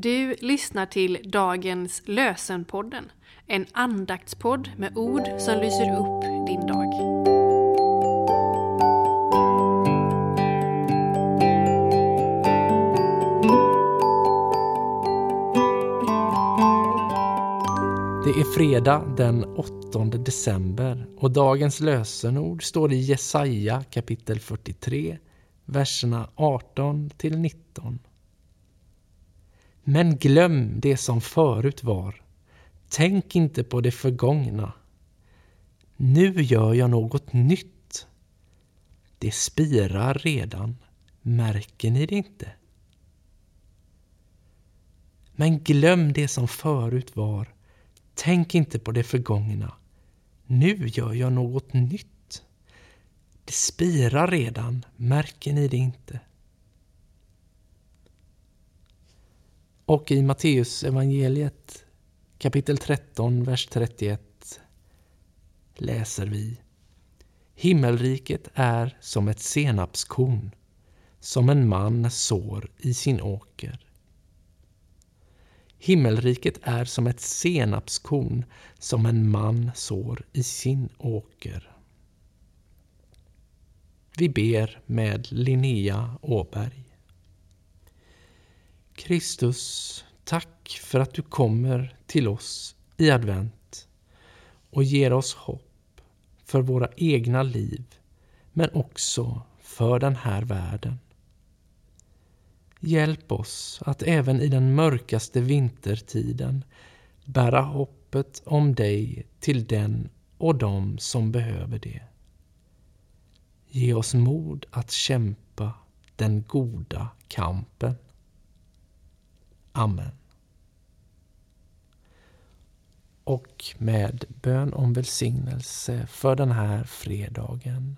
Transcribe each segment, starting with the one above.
Du lyssnar till dagens Lösenpodden, en andaktspodd med ord som lyser upp din dag. Det är fredag den 8 december och dagens lösenord står i Jesaja kapitel 43, verserna 18 till 19. Men glöm det som förut var. Tänk inte på det förgångna. Nu gör jag något nytt. Det spirar redan. Märker ni det inte? Men glöm det som förut var. Tänk inte på det förgångna. Nu gör jag något nytt. Det spirar redan. Märker ni det inte? Och i Matteus evangeliet kapitel 13, vers 31 läser vi Himmelriket är som ett senapskorn som en man sår i sin åker. Himmelriket är som ett senapskorn som en man sår i sin åker. Vi ber med Linnea Åberg. Kristus, tack för att du kommer till oss i advent och ger oss hopp för våra egna liv men också för den här världen. Hjälp oss att även i den mörkaste vintertiden bära hoppet om dig till den och dem som behöver det. Ge oss mod att kämpa den goda kampen. Amen. Och med bön om välsignelse för den här fredagen.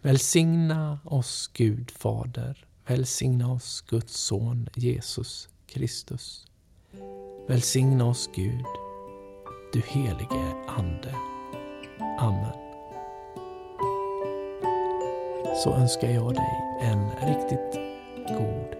Välsigna oss Gud Fader. Välsigna oss Guds son Jesus Kristus. Välsigna oss Gud, du helige Ande. Amen. Så önskar jag dig en riktigt god